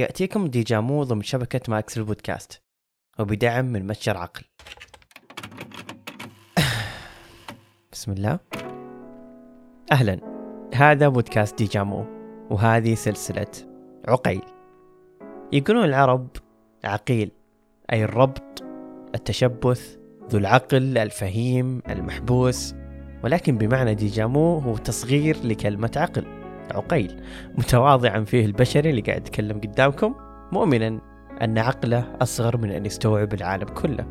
يأتيكم ديجامو ضمن شبكة ماكس البودكاست وبدعم من متجر عقل. بسم الله. أهلا. هذا بودكاست ديجامو وهذه سلسلة عقيل. يقولون العرب عقيل أي الربط التشبث ذو العقل الفهيم المحبوس. ولكن بمعنى ديجامو هو تصغير لكلمة عقل. عقيل متواضعا فيه البشري اللي قاعد يتكلم قدامكم مؤمنا أن عقله أصغر من أن يستوعب العالم كله.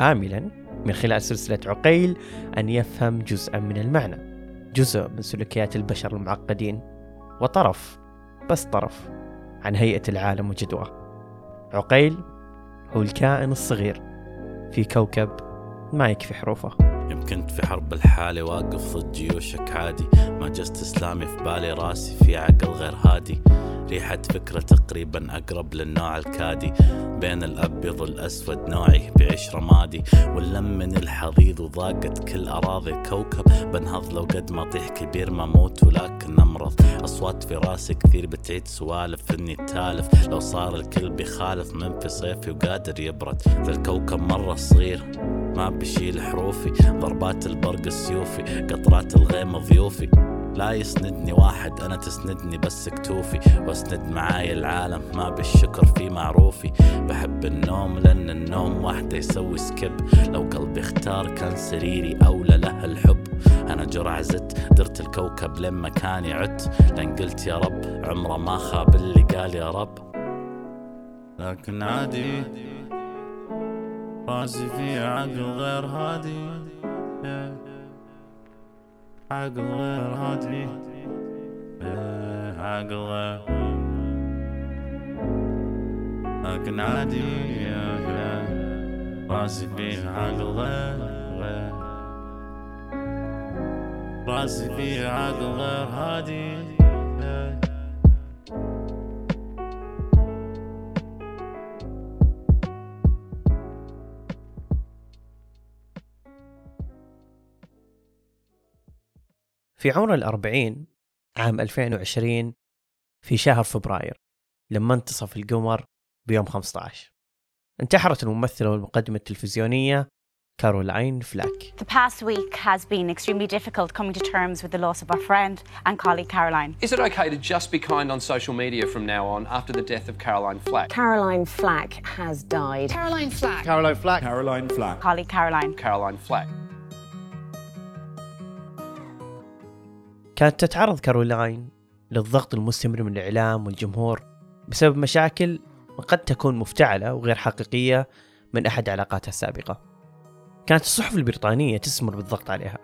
آملا من خلال سلسلة عقيل أن يفهم جزءا من المعنى جزء من سلوكيات البشر المعقدين. وطرف بس طرف عن هيئة العالم وجدواه عقيل هو الكائن الصغير في كوكب ما يكفي حروفه. يمكن في حرب الحالة واقف ضد جيوشك عادي. ما جست إسلامي في بالي راسي في عقل غير هادي. ريحة فكرة تقريبا أقرب للنوع الكادي. بين الأبيض والأسود نوعي بعيش رمادي. واللم من الحضيض وضاقت كل أراضي الكوكب بنهض لو قد ما طيح كبير ما موت ولكن أمرض. أصوات في راسي كثير بتعيد سوالف إني تالف. لو صار الكل بيخالف من في صيفي وقادر يبرد. ذا الكوكب مرة صغير. ما بشيل حروفي ضربات البرق سيوفي قطرات الغيم ضيوفي لا يسندني واحد أنا تسندني بس كتوفي. وأسند معاي العالم ما بالشكر في معروفي. بحب النوم لأن النوم وحده يسوي سكيب. لو قلبي اختار كان سريري أولى له الحب. أنا جرع زدت درت الكوكب لين مكاني عدت. لأن قلت يا رب عمره ما خاب اللي قال يا رب. لكن عادي. راسي في عقل غير هادي. عقل غير هادي. عقل غير لكن عادي. راسي في عقل غير راسي في عقل غير هادي. في عمر الأربعين عام 2020 في شهر فبراير لما انتصف القمر بيوم 15 انتحرت الممثلة والمقدمة التلفزيونية كارولاين فلاك. The past week has been extremely difficult coming to terms with the loss of our friend and colleague Caroline. Is it okay to just be kind on social media from now on after the death of Caroline Flack? Caroline Flack has died. Caroline Flack. Caroline Flack. Caroline Flack. Colleague Caroline. Caroline Flack. كانت تتعرض كارولاين للضغط المستمر من الإعلام والجمهور بسبب مشاكل قد تكون مفتعلة وغير حقيقية من أحد علاقاتها السابقة. كانت الصحف البريطانية تسمر بالضغط عليها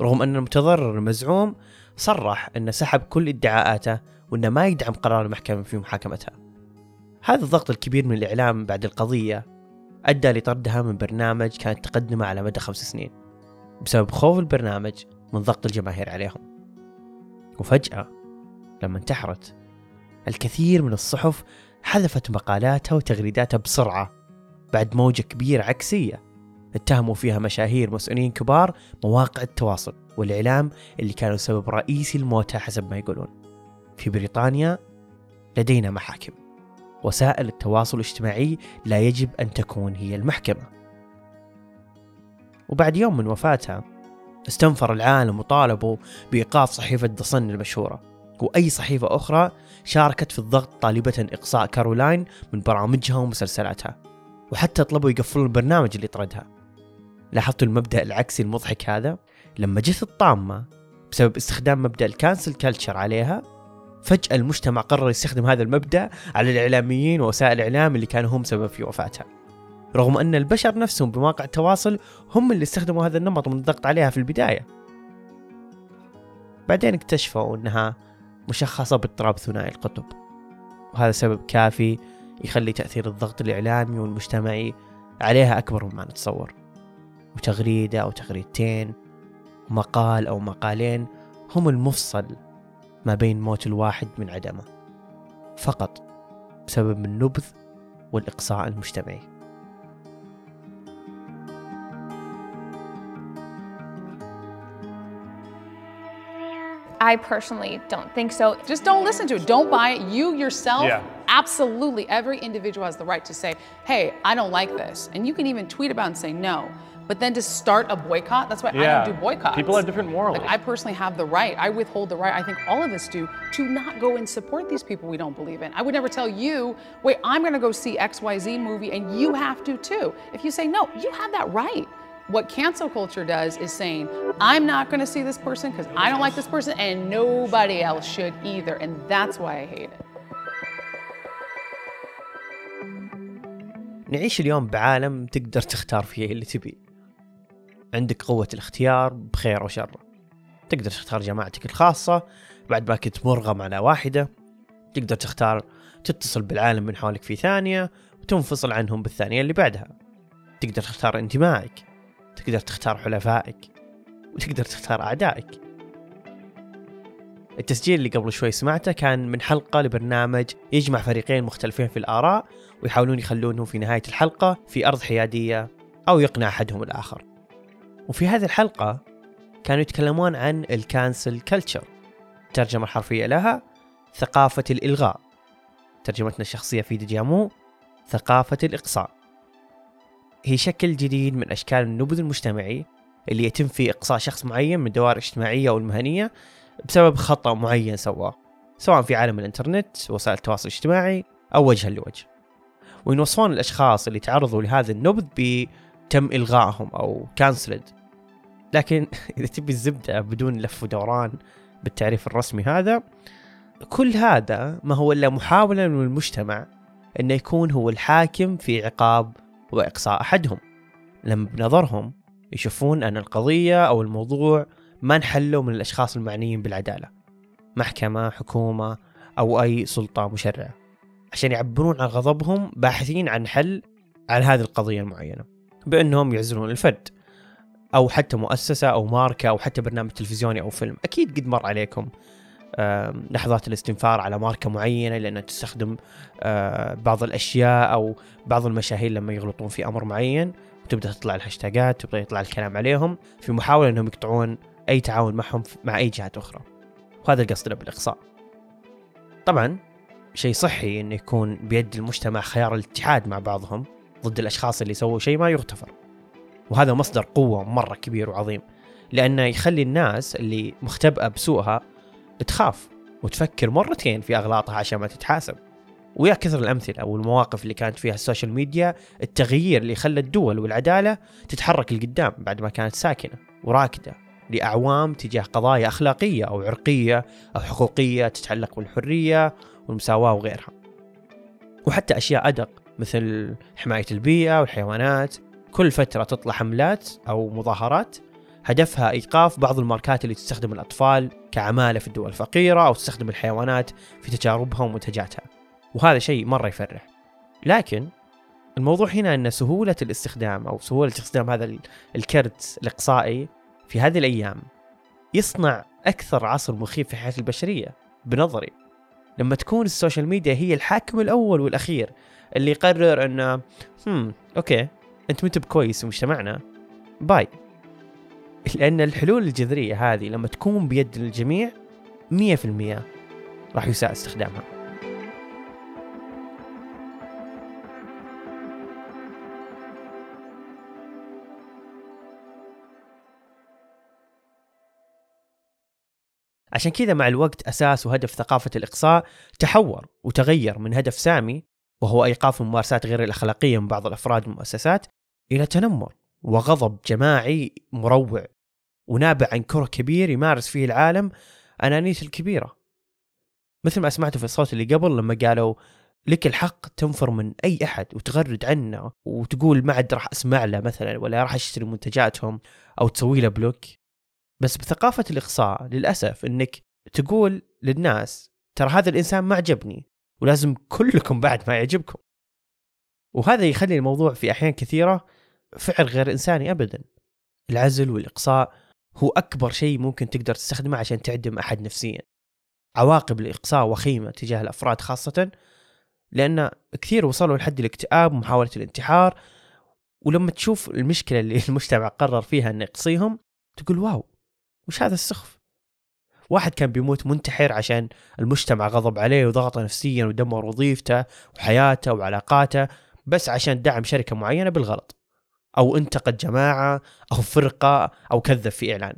رغم أن المتضرر المزعوم صرح أنه سحب كل ادعاءاته وأنه ما يدعم قرار المحكمة في محاكمتها. هذا الضغط الكبير من الإعلام بعد القضية أدى لطردها من برنامج كانت تقدمه على مدى خمس سنين بسبب خوف البرنامج من ضغط الجماهير عليهم. وفجأة لما انتحرت الكثير من الصحف حذفت مقالاتها وتغريداتها بسرعة بعد موجة كبيرة عكسية اتهموا فيها مشاهير مسؤولين كبار مواقع التواصل والإعلام اللي كانوا سبب رئيسي لموتها حسب ما يقولون. في بريطانيا لدينا محاكم. وسائل التواصل الاجتماعي لا يجب أن تكون هي المحكمة. وبعد يوم من وفاتها استنفر العالم وطالبوا بإيقاف صحيفة The Sun المشهورة. وأي صحيفة أخرى شاركت في الضغط طالبة إقصاء كارولاين من برامجها ومسلسلاتها. وحتى طلبوا يقفلون البرنامج اللي طردها. لاحظتوا المبدأ العكسي المضحك هذا؟ لما جت الطامة بسبب استخدام مبدأ ال cancel culture عليها فجأة المجتمع قرر يستخدم هذا المبدأ على الإعلاميين ووسائل الإعلام اللي كانوا هم سبب في وفاتها. رغم أن البشر نفسهم بمواقع التواصل هم اللي استخدموا هذا النمط من الضغط عليها في البداية. بعدين اكتشفوا أنها مشخصة باضطراب ثنائي القطب وهذا سبب كافي يخلي تأثير الضغط الإعلامي والمجتمعي عليها أكبر مما نتصور. وتغريدة أو تغريدتين ومقال أو مقالين هم المفصل ما بين موت الواحد من عدمه فقط بسبب النبذ والإقصاء المجتمعي. I personally don't think so. Just don't listen to it. Don't buy it. You yourself Yeah. absolutely every individual has the right to say, hey, I don't like this. And you can even tweet about it and say no. But then to start a boycott, that's why I don't do boycotts. People have different morals. Like I personally have the right, I withhold the right, I think all of us do, to not go and support these people we don't believe in. I would never tell you, wait, I'm gonna go see XYZ movie and you have to too. If you say no, you have that right. What cancel culture does is saying, I'm not gonna see this person because I don't like this person and nobody else should either. And that's why I hate it. نعيش اليوم بعالم تقدر تختار فيه اللي تبي عندك قوة الاختيار بخير وشر تقدر تختار جماعتك الخاصة بعد ما كنت مرغم على واحدة تقدر تختار تتصل بالعالم من حولك في ثانية وتنفصل عنهم بالثانية اللي بعدها تقدر تختار انتمائك تقدر تختار حلفائك وتقدر تختار أعدائك. التسجيل اللي قبل شوي سمعته كان من حلقة لبرنامج يجمع فريقين مختلفين في الآراء ويحاولون يخلونهم في نهاية الحلقة في أرض حيادية أو يقنع أحدهم الآخر. وفي هذه الحلقة كانوا يتكلمون عن ال cancel culture الترجمة الحرفية لها ثقافة الإلغاء ترجمتنا الشخصية في ديجامو ثقافة الإقصاء. هي شكل جديد من أشكال النبذ المجتمعي اللي يتم فيه إقصاء شخص معين من الدوائر الاجتماعية أو المهنية بسبب خطأ معين سواه سواء في عالم الإنترنت وسائل التواصل الاجتماعي أو وجها لوجه. وينوصفون الأشخاص اللي تعرضوا لهذا النبذ بتم إلغائهم أو كانسلد لكن إذا تبي الزبدة بدون لف ودوران بالتعريف الرسمي هذا كل هذا ما هو إلا محاولة من المجتمع أنه يكون هو الحاكم في عقاب وإقصاء أحدهم. لما بنظرهم يشوفون أن القضية أو الموضوع ما انحلوا من الأشخاص المعنيين بالعدالة. محكمة حكومة أو أي سلطة مشرعة. عشان يعبرون عن غضبهم باحثين عن حل على هذه القضية المعينة. بأنهم يعزلون الفرد أو حتى مؤسسة أو ماركة أو حتى برنامج تلفزيوني أو فيلم. أكيد قد مر عليكم لحظات الاستنفار على ماركة معينة لأنها تستخدم آه، بعض الأشياء أو بعض المشاهير لما يغلطون في أمر معين وتبدأ تطلع الهاشتاجات تبدأ يطلع الكلام عليهم في محاولة أنهم يقطعون أي تعاون معهم مع أي جهات أخرى. وهذا قصدنا بالإقصاء. طبعا شيء صحي إنه يكون بيد المجتمع خيار الاتحاد مع بعضهم ضد الأشخاص اللي سووا شيء ما يغتفر. وهذا مصدر قوة مرة كبير وعظيم لأنه يخلي الناس اللي مختبئة بسوءها تخاف وتفكر مرتين في أغلاطها عشان ما تتحاسب. ويا كثر الأمثلة والمواقف اللي كانت فيها ال social media التغيير اللي خلى الدول والعدالة تتحرك لقدام بعد ما كانت ساكنة وراكدة لأعوام تجاه قضايا أخلاقية أو عرقية أو حقوقية تتعلق بالحرية والمساواة وغيرها. وحتى أشياء أدق مثل حماية البيئة والحيوانات. كل فترة تطلع حملات أو مظاهرات هدفها إيقاف بعض الماركات اللي تستخدم الأطفال كعمالة في الدول الفقيرة أو تستخدم الحيوانات في تجاربها ومنتجاتها وهذا شيء مرة يفرح. لكن الموضوع هنا أن سهولة الاستخدام أو سهولة استخدام هذا ال- الكرت الإقصائي في هذه الأيام يصنع أكثر عصر مخيف في حياة البشرية. بنظري لما تكون ال social media هي الحاكم الأول والأخير اللي يقرر إنه هم okay أنت منت بكويس في مجتمعنا bye. لأن الحلول الجذرية هذه لما تكون بيد الجميع 100% راح يساء استخدامها. عشان كذا مع الوقت أساس وهدف ثقافة الإقصاء تحور وتغير من هدف سامي وهو إيقاف الممارسات غير الأخلاقية من بعض الأفراد والمؤسسات إلى تنمر. وغضب جماعي مروع ونابع عن كره كبير يمارس فيه العالم أنانيته الكبيرة. مثل ما سمعتوا في الصوت اللي قبل لما قالوا لك الحق تنفر من أي أحد وتغرد عنه وتقول ما عاد راح أسمع له مثلا ولا راح أشتري منتجاتهم أو تسوي له بلوك. بس بثقافة الإقصاء للأسف إنك تقول للناس ترى هذا الإنسان ما عجبني ولازم كلكم بعد ما يعجبكم. وهذا يخلي الموضوع في أحيان كثيرة فعل غير إنساني أبدا. العزل والإقصاء هو أكبر شيء ممكن تقدر تستخدمه عشان تعدم أحد نفسيا. عواقب الإقصاء وخيمة تجاه الأفراد خاصة لأن كثير وصلوا لحد الاكتئاب ومحاولة الانتحار ولما تشوف المشكلة اللي المجتمع قرر فيها أنه يقصيهم تقول واو وش هذا السخف؟ واحد كان بيموت منتحر عشان المجتمع غضب عليه وضغطه نفسيا ودمر وظيفته وحياته وعلاقاته بس عشان دعم شركة معينة بالغلط. أو انتقد جماعة أو فرقة أو كذب في إعلان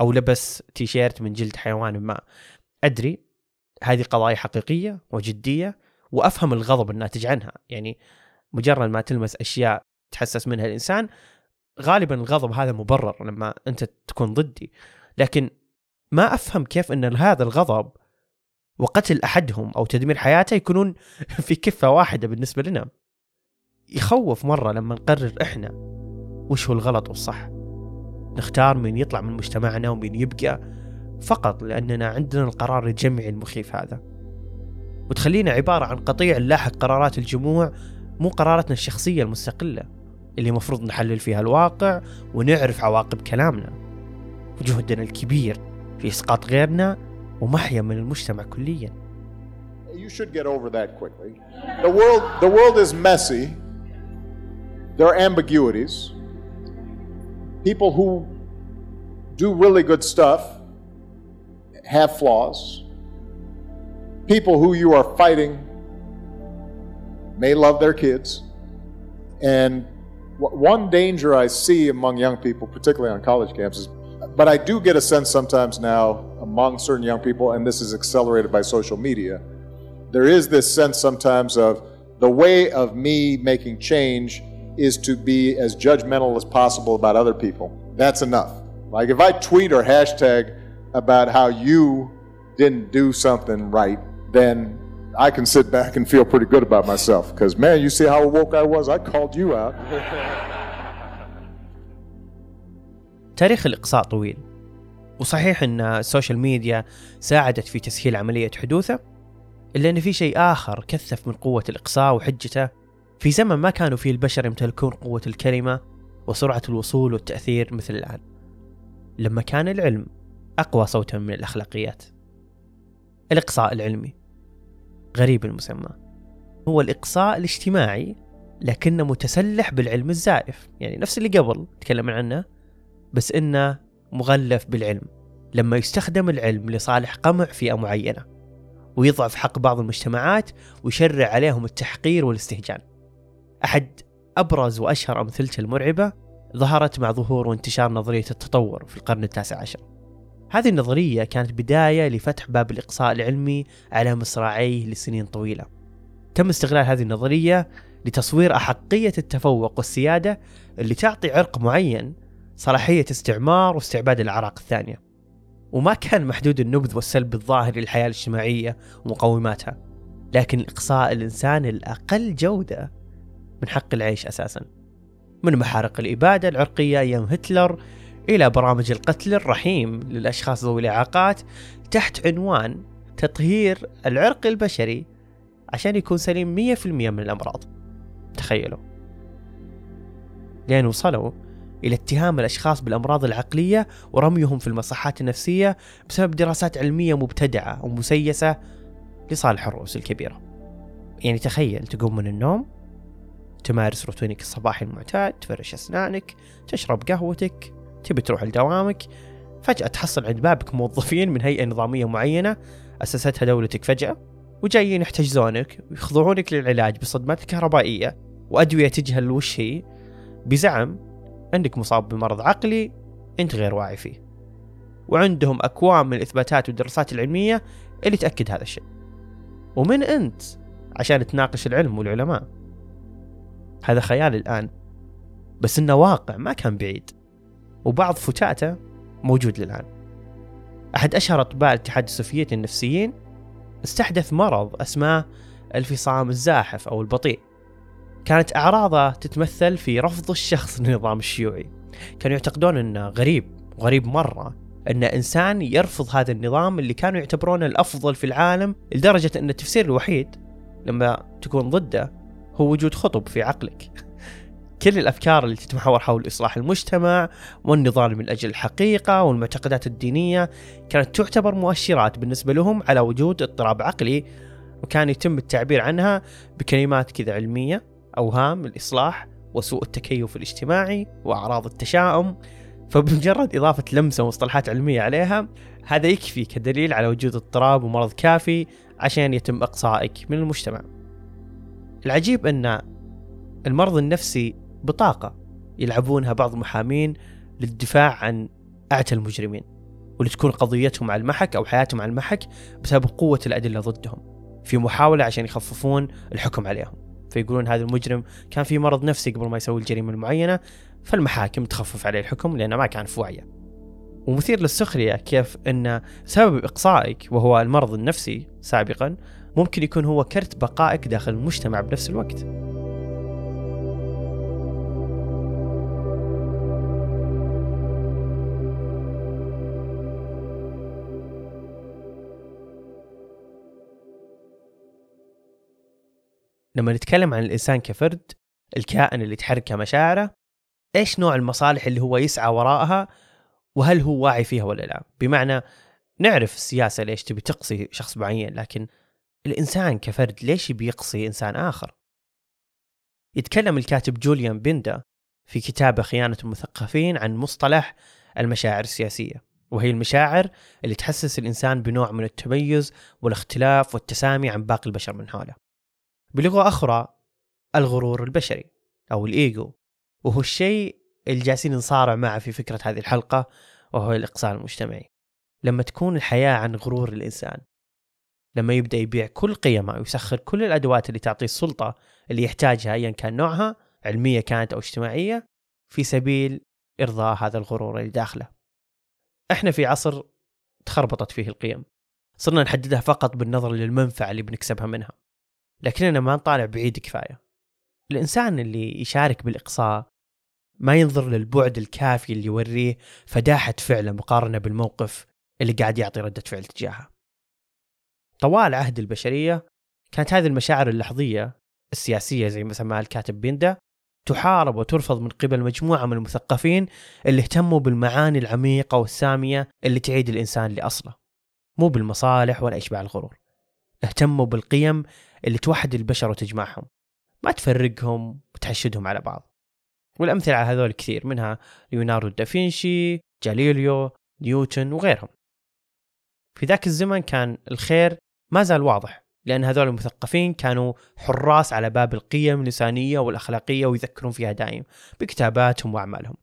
أو لبس تيشيرت من جلد حيوان ما. أدري هذه قضايا حقيقية وجدية وأفهم الغضب الناتج عنها. يعني مجرد ما تلمس أشياء تحسس منها الإنسان غالبا الغضب هذا مبرر لما أنت تكون ضدي. لكن ما أفهم كيف أن هذا الغضب وقتل أحدهم أو تدمير حياته يكونون في كفة واحدة بالنسبة لنا. يخوف مرة لما نقرر إحنا وش هو الغلط والصح نختار مين يطلع من مجتمعنا ومين يبقى فقط لأننا عندنا القرار الجمعي المخيف هذا وتخلينا عبارة عن قطيع لاحق قرارات الجموع مو قراراتنا الشخصية المستقلة اللي مفروض نحلل فيها الواقع ونعرف عواقب كلامنا وجهدنا الكبير في إسقاط غيرنا ومحيا من المجتمع كليا You should get over that quickly. The world, the world is messy. There are ambiguities. People who do really good stuff have flaws. People who you are fighting may love their kids. And one danger I see among young people, particularly on college campuses, but I do get a sense sometimes now among certain young people, and this is accelerated by social media. There is this sense sometimes of the way of me making change is to be as judgmental as possible about other people. That's enough. Like if I tweet or hashtag about how you didn't do something right, then I can sit back and feel pretty good about myself. Because, man, you see how woke I was? I called you out. تاريخ الإقصاء طويل وصحيح أن السوشيال ميديا ساعدت في تسهيل عملية حدوثه إلا أن في شيء آخر كثف من قوة الإقصاء وحجته في زمن ما كانوا فيه البشر يمتلكون قوة الكلمة وسرعة الوصول والتأثير مثل الآن. لما كان العلم أقوى صوتا من الأخلاقيات. الإقصاء العلمي. غريب المسمى. هو الإقصاء الاجتماعي لكنه متسلح بالعلم الزائف. يعني نفس اللي قبل تكلمنا عنه بس إنه مغلف بالعلم. لما يستخدم العلم لصالح قمع فئة معينة ويضعف حق بعض المجتمعات ويشرع عليهم التحقير والاستهجان. أحد أبرز وأشهر أمثلته المرعبة ظهرت مع ظهور وانتشار نظرية التطور في القرن التاسع عشر. هذه النظرية كانت بداية لفتح باب الإقصاء العلمي على مصراعيه لسنين طويلة. تم استغلال هذه النظرية لتصوير أحقية التفوق والسيادة اللي تعطي عرق معين صلاحية استعمار واستعباد الأعراق الثانية. وما كان محدود النبذ والسلب الظاهر للحياة الاجتماعية ومقوماتها لكن إقصاء الإنسان الأقل جودة من حق العيش أساسا. من محارق الإبادة العرقية أيام هتلر إلى برامج القتل الرحيم للأشخاص ذوي الإعاقات تحت عنوان تطهير العرق البشري عشان يكون سليم 100% من الأمراض. تخيلوا. لأن وصلوا إلى اتهام الأشخاص بالأمراض العقلية ورميهم في المصحات النفسية بسبب دراسات علمية مبتدعة ومسيسة لصالح الرؤوس الكبيرة. يعني تخيل تقوم من النوم تمارس روتينك الصباحي المعتاد تفرش أسنانك تشرب قهوتك تبي تروح لدوامك. فجأة تحصل عند بابك موظفين من هيئة نظامية معينة أسستها دولتك فجأة وجايين يحتجزونك ويخضعونك للعلاج بصدمات كهربائية وأدوية تجهل وش هي؟ بزعم أنك مصاب بمرض عقلي أنت غير واعي فيه. وعندهم أكوام من الإثباتات والدراسات العلمية اللي تأكد هذا الشيء. ومن أنت؟ عشان تناقش العلم والعلماء. هذا خيال الآن بس إنه واقع ما كان بعيد. وبعض فتاته موجود للآن. أحد أشهر أطباء الاتحاد السوفيتي النفسيين استحدث مرض أسمه الفصام الزاحف أو البطيء. كانت أعراضه تتمثل في رفض الشخص للنظام الشيوعي. كانوا يعتقدون أنه غريب غريب مرة أن إنسان يرفض هذا النظام اللي كانوا يعتبرونه الأفضل في العالم لدرجة أن التفسير الوحيد لما تكون ضده هو وجود خطب في عقلك. كل الأفكار اللي تتمحور حول إصلاح المجتمع والنضال من أجل الحقيقة والمعتقدات الدينية كانت تعتبر مؤشرات بالنسبة لهم على وجود اضطراب عقلي وكان يتم التعبير عنها بكلمات كذا علمية أوهام الإصلاح وسوء التكيف الاجتماعي وأعراض التشاؤم. فبمجرد إضافة لمسة ومصطلحات علمية عليها هذا يكفي كدليل على وجود اضطراب ومرض كافي عشان يتم إقصائك من المجتمع. العجيب أن المرض النفسي بطاقة يلعبونها بعض المحامين للدفاع عن أعتى المجرمين واللي تكون قضيتهم على المحك أو حياتهم على المحك بسبب قوة الأدلة ضدهم في محاولة عشان يخففون الحكم عليهم. فيقولون هذا المجرم كان في مرض نفسي قبل ما يسوي الجريمة المعينة فالمحاكم تخفف عليه الحكم لأنه ما كان في وعيه ومثير للسخرية كيف أن سبب إقصائك وهو المرض النفسي سابقا ممكن يكون هو كرت بقائك داخل المجتمع بنفس الوقت. لما نتكلم عن الإنسان كفرد الكائن اللي تحركه مشاعره إيش نوع المصالح اللي هو يسعى وراءها؟ وهل هو واعي فيها ولا لا؟ بمعنى نعرف السياسة ليش تبي تقصي شخص معين لكن الإنسان كفرد ليش بيقصي إنسان آخر؟ يتكلم الكاتب جوليان بيندا في كتابه خيانة المثقفين عن مصطلح المشاعر السياسية وهي المشاعر اللي تحسس الإنسان بنوع من التميز والاختلاف والتسامي عن باقي البشر من حوله. بلغة أخرى الغرور البشري أو الإيجو وهو الشيء اللي جالسين نصارع معه في فكرة هذه الحلقة وهو الإقصاء المجتمعي. لما تكون الحياة عن غرور الإنسان لما يبدأ يبيع كل قيمه ويسخر كل الأدوات اللي تعطيه السلطة اللي يحتاجها أيا كان نوعها علمية كانت أو اجتماعية في سبيل إرضاء هذا الغرور اللي داخله. إحنا في عصر تخربطت فيه القيم. صرنا نحددها فقط بالنظر للمنفعة اللي بنكسبها منها. لكننا ما نطالع بعيد كفاية. الإنسان اللي يشارك بالإقصاء ما ينظر للبعد الكافي اللي يوريه فداحة فعله مقارنة بالموقف اللي قاعد يعطي ردة فعل تجاهه. طوال عهد البشرية كانت هذه المشاعر اللحظية السياسية زي ما سماها الكاتب بيندا تحارب وترفض من قبل مجموعة من المثقفين اللي اهتموا بالمعاني العميقة والسامية اللي تعيد الإنسان لأصله. مو بالمصالح ولا إشباع الغرور. اهتموا بالقيم اللي توحد البشر وتجمعهم. ما تفرقهم وتحشدهم على بعض. والأمثلة على هذول كثير منها ليوناردو دافنشي جاليليو نيوتن وغيرهم. في ذاك الزمن كان الخير ما زال واضح لأن هذول المثقفين كانوا حراس على باب القيم الإنسانية والأخلاقية ويذكرون فيها دائم بكتاباتهم وأعمالهم.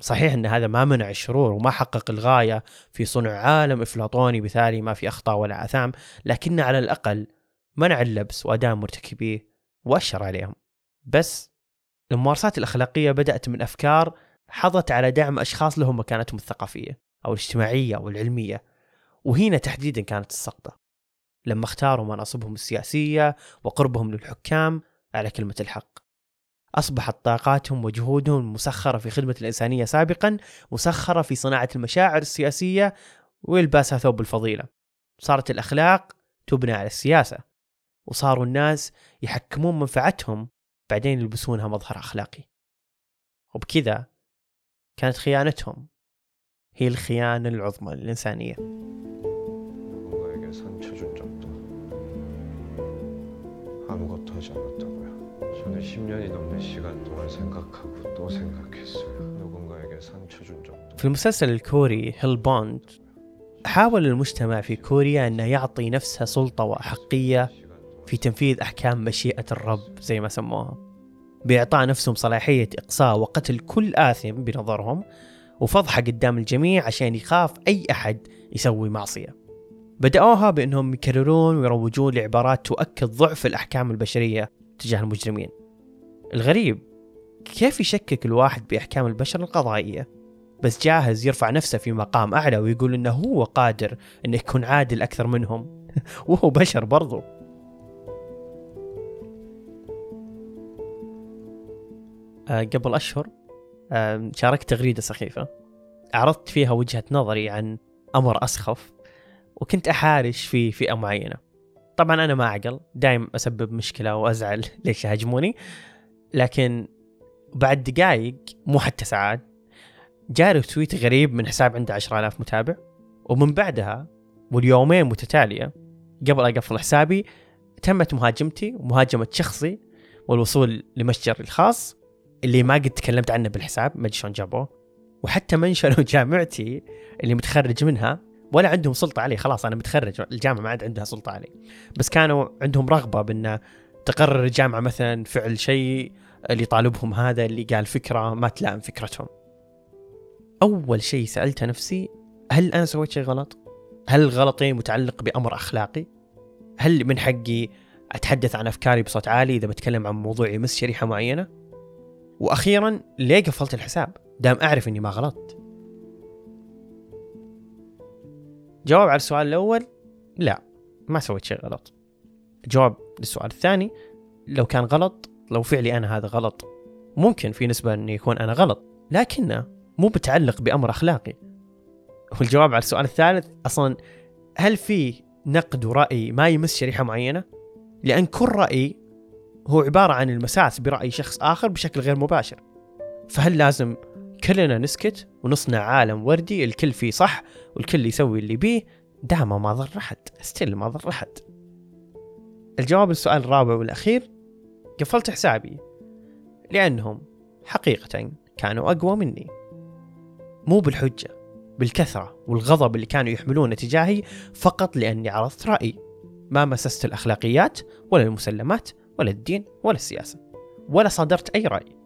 صحيح أن هذا ما منع الشرور وما حقق الغاية في صنع عالم إفلاطوني مثالي ما في أخطاء ولا آثام لكن على الأقل منع اللبس وأداء مرتكبيه وأشر عليهم. بس الممارسات الأخلاقية بدأت من أفكار حظت على دعم أشخاص لهم مكانتهم الثقافية أو الاجتماعية أو العلمية وهنا تحديدا كانت السقطة. لما اختاروا مناصبهم السياسية وقربهم للحكام على كلمة الحق. أصبحت طاقاتهم وجهودهم المسخرة في خدمة الإنسانية سابقا مسخرة في صناعة المشاعر السياسية وإلباسها ثوب الفضيلة. صارت الأخلاق تبنى على السياسة وصاروا الناس يحكمون منفعتهم بعدين يلبسونها مظهر أخلاقي. وبكذا كانت خيانتهم هي الخيانة العظمى للإنسانية. 아무것도 하지 않았다고요. 저는 10년이 넘는 시간 동안 생각하고 또 생각했어요. 누군가에게 상처 준 적도. في المسلسل الكوري هيل بوند حاول المجتمع في كوريا أنه يعطي نفسه سلطة وأحقية في تنفيذ أحكام مشيئة الرب زي ما سموها بإعطاء نفسهم صلاحية إقصاء وقتل كل آثم بنظرهم وفضحه قدام الجميع عشان يخاف أي أحد يسوي معصية بدأوها بأنهم يكررون ويروجون لعبارات تؤكد ضعف الأحكام البشرية تجاه المجرمين. الغريب كيف يشكك الواحد بأحكام البشر القضائية؟ بس جاهز يرفع نفسه في مقام أعلى ويقول إنه هو قادر إنه يكون عادل أكثر منهم. وهو بشر برضو. أه قبل أشهر أه شاركت تغريدة سخيفة. عرضت فيها وجهة نظري عن أمر أسخف. وكنت أحارش في فئة معينة. طبعا أنا ما أعقل دايم أسبب مشكلة وأزعل ليش يهاجموني. لكن بعد دقائق مو حتى ساعات جاري تويت غريب من حساب عنده 10000 متابع. ومن بعدها واليومين متتالية قبل أقفل حسابي تمت مهاجمتي ومهاجمة شخصي والوصول لمتجري الخاص اللي ما قد تكلمت عنه بالحساب ما أدري شلون جابوه. وحتى منشلوا جامعتي اللي متخرج منها ولا عندهم سلطة علي خلاص أنا متخرج الجامعة ما عاد عندها سلطة علي بس كانوا عندهم رغبة بأن تقرر الجامعة مثلا فعل شيء اللي طالبهم هذا اللي قال فكرة ما تلائم فكرتهم أول شيء سألت نفسي هل أنا سويت شيء غلط؟ هل غلطي متعلق بأمر أخلاقي؟ هل من حقي أتحدث عن أفكاري بصوت عالي إذا بتكلم عن موضوع يمس شريحة معينة؟ وأخيرا ليه قفلت الحساب؟ دام أعرف إني ما غلطت جواب على السؤال الأول لا ما سويت شيء غلط. جواب للسؤال الثاني لو كان غلط لو فعلي أنا هذا غلط ممكن في نسبة أن يكون أنا غلط لكنه مو متعلق بأمر أخلاقي. والجواب على السؤال الثالث أصلا هل في نقد ورأي ما يمس شريحة معينة؟ لأن كل رأي هو عبارة عن المساس برأي شخص آخر بشكل غير مباشر. فهل لازم كلنا نسكت ونصنع عالم وردي الكل فيه صح والكل يسوي اللي بيه دامه ما ضر أحد ستيل ما ضر أحد الجواب للسؤال الرابع والأخير قفلت حسابي لأنهم حقيقة كانوا أقوى مني. مو بالحجة بالكثرة والغضب اللي كانوا يحملونه تجاهي فقط لأني عرضت رأيي. ما مسست الأخلاقيات ولا المسلمات ولا الدين ولا السياسة ولا صادرت أي رأي.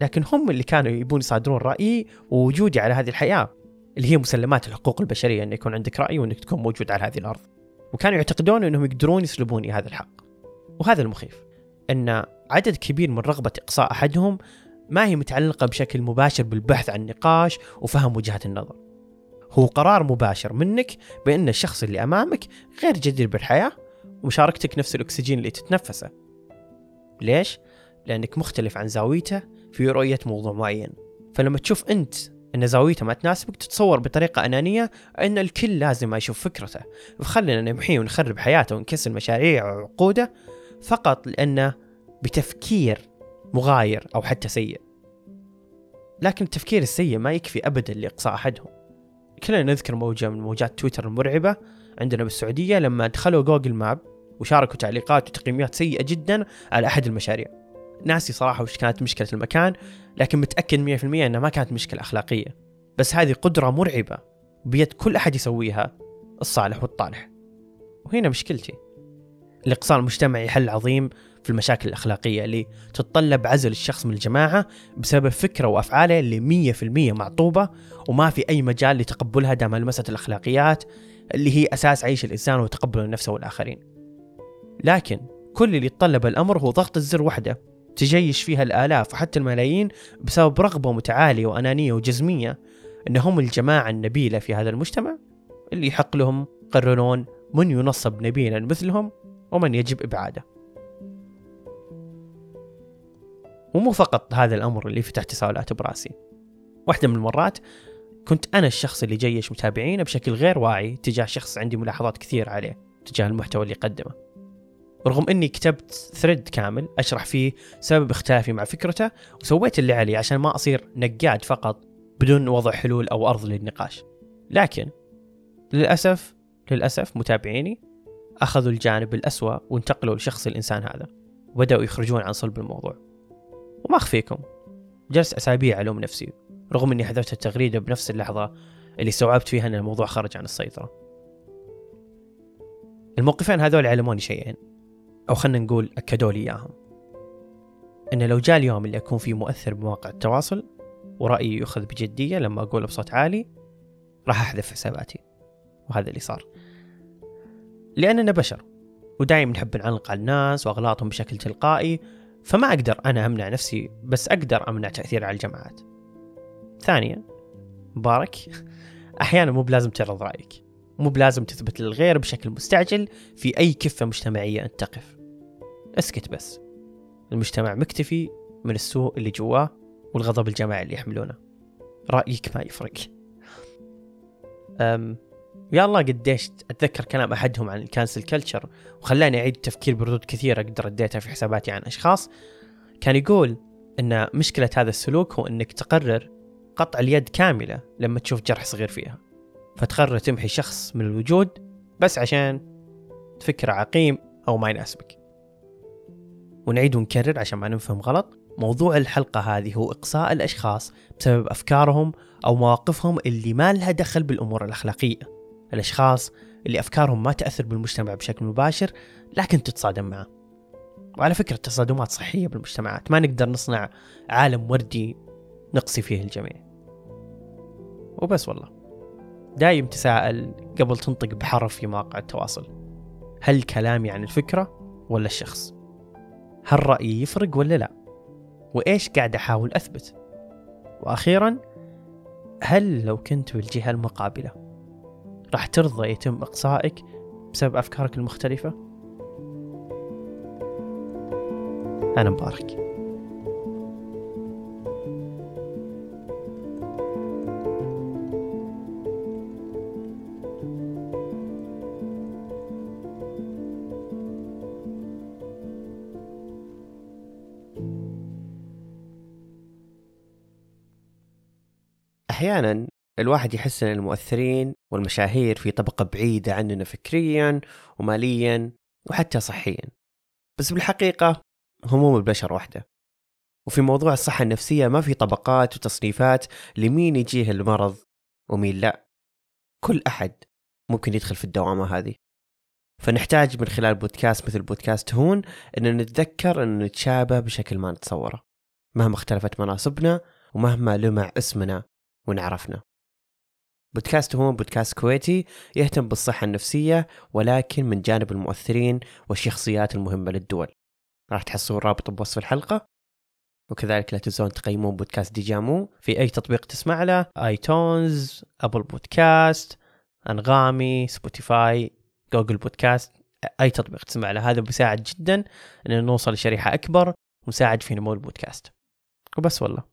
لكن هم اللي كانوا يبون يصادرون رأيي ووجودي على هذه الحياة اللي هي مسلمات الحقوق البشرية أن يكون عندك رأي وأنك تكون موجود على هذه الأرض. وكانوا يعتقدون أنهم يقدرون يسلبوني هذا الحق. وهذا المخيف أن عدد كبير من رغبة إقصاء أحدهم ما هي متعلقة بشكل مباشر بالبحث عن نقاش وفهم وجهات النظر. هو قرار مباشر منك بأن الشخص اللي أمامك غير جدير بالحياة ومشاركتك نفس الأكسجين اللي تتنفسه. ليش؟ لأنك مختلف عن زاويته في رؤية موضوع معين. فلما تشوف أنت أن زاويته ما تناسبك تتصور بطريقة أنانية أن الكل لازم ما يشوف فكرته. فخلينا نمحيه ونخرب حياته ونكسر مشاريعه وعقوده فقط لأنه بتفكير مغاير أو حتى سيء. لكن التفكير السيء ما يكفي أبدا لإقصاء أحدهم. كلنا نذكر موجة من موجات تويتر المرعبة عندنا بالسعودية لما دخلوا جوجل ماب وشاركوا تعليقات وتقييمات سيئة جدا على أحد المشاريع. ناسي صراحة وش كانت مشكلة المكان لكن متأكد 100% أنها ما كانت مشكلة أخلاقية. بس هذه قدرة مرعبة بيد كل أحد يسويها الصالح والطالح. وهنا مشكلتي. الإقصاء المجتمعي حل عظيم في المشاكل الأخلاقية اللي تتطلب عزل الشخص من الجماعة بسبب فكرة وأفعاله اللي مية في المية معطوبة وما في أي مجال لتقبلها دام لمست الأخلاقيات اللي هي أساس عيش الإنسان وتقبل نفسه والآخرين. لكن كل اللي يتطلب الأمر هو ضغط الزر وحده. تجيش فيها الآلاف وحتى الملايين بسبب رغبة متعالية وأنانية وجزمية أن هم الجماعة النبيلة في هذا المجتمع اللي يحق لهم يقررون من ينصب نبيلا مثلهم ومن يجب إبعاده. ومو فقط هذا الأمر اللي فتح تساؤلات براسي. واحدة من المرات كنت أنا الشخص اللي جيش متابعينه بشكل غير واعي تجاه شخص عندي ملاحظات كثير عليه تجاه المحتوى اللي يقدمه. رغم إني كتبت ثريد كامل أشرح فيه سبب اختلافي مع فكرته وسويت اللي علي عشان ما أصير نقاد فقط بدون وضع حلول أو أرض للنقاش. لكن للأسف للأسف متابعيني أخذوا الجانب الأسوأ وانتقلوا لشخص الإنسان هذا وبدأوا يخرجون عن صلب الموضوع. وما أخفيكم جلست أسابيع ألوم نفسي رغم إني حذفت التغريدة بنفس اللحظة اللي استوعبت فيها إن الموضوع خرج عن السيطرة. الموقفين هذول علموني شيئين. أو خلنا نقول أكدوا لي إياهم. أن لو جاء اليوم اللي أكون فيه مؤثر بمواقع التواصل ورأيي يؤخذ بجدية لما أقوله بصوت عالي راح أحذف حساباتي. وهذا اللي صار. لأننا بشر ودايم نحب نعلق على الناس وأغلاطهم بشكل تلقائي فما أقدر أنا أمنع نفسي بس أقدر أمنع تأثير على الجماعات. ثانيا مبارك. أحيانا مو بلازم تعرض رأيك. مو بلازم تثبت للغير بشكل مستعجل في أي كفة مجتمعية أنت تقف. اسكت بس. المجتمع مكتفي من السوء اللي جواه والغضب الجماعي اللي يحملونه. رأيك ما يفرق. أم يا الله قديش أتذكر كلام أحدهم عن ال cancel culture وخلاني أعيد التفكير بردود كثيرة قد رديتها في حساباتي عن أشخاص. كان يقول إن مشكلة هذا السلوك هو إنك تقرر قطع اليد كاملة لما تشوف جرح صغير فيها. فتقرر تمحي شخص من الوجود بس عشان فكرة عقيم أو ما يناسبك. ونعيد ونكرر عشان ما نفهم غلط موضوع الحلقة هذه هو إقصاء الأشخاص بسبب أفكارهم أو مواقفهم اللي ما لها دخل بالأمور الأخلاقية. الأشخاص اللي أفكارهم ما تأثر بالمجتمع بشكل مباشر لكن تتصادم معه. وعلى فكرة التصادمات صحية بالمجتمعات ما نقدر نصنع عالم وردي نقصي فيه الجميع. وبس والله. دايم تساءل قبل تنطق بحرف في مواقع التواصل. هل كلامي عن الفكرة ولا الشخص؟ هل رأيي يفرق ولا لا؟ وإيش قاعد أحاول أثبت؟ وأخيرا هل لو كنت بالجهة المقابلة راح ترضى يتم إقصائك بسبب أفكارك المختلفة؟ أنا مبارك. أحيانا الواحد يحس أن المؤثرين والمشاهير في طبقة بعيدة عننا فكريا وماليا وحتى صحيا. بس بالحقيقة هموم البشر واحدة وفي موضوع الصحة النفسية ما في طبقات وتصنيفات لمين يجيه المرض ومين لا. كل أحد ممكن يدخل في الدوامة هذه. فنحتاج من خلال بودكاست مثل بودكاست هون أن نتذكر أن نتشابه بشكل ما نتصوره. مهما اختلفت مناصبنا ومهما لمع اسمنا ونعرفنا بودكاست هون بودكاست كويتي يهتم بالصحة النفسية ولكن من جانب المؤثرين والشخصيات المهمة للدول. راح تحصلون رابط بوصف الحلقة وكذلك لا تنسون تقيمون بودكاست ديجامو في أي تطبيق تسمع له iTunes Apple Podcast أنغامي Spotify Google Podcast أي تطبيق تسمع له. هذا بيساعد جدا أن نوصل لشريحة أكبر ومساعد في نمو البودكاست. وبس والله.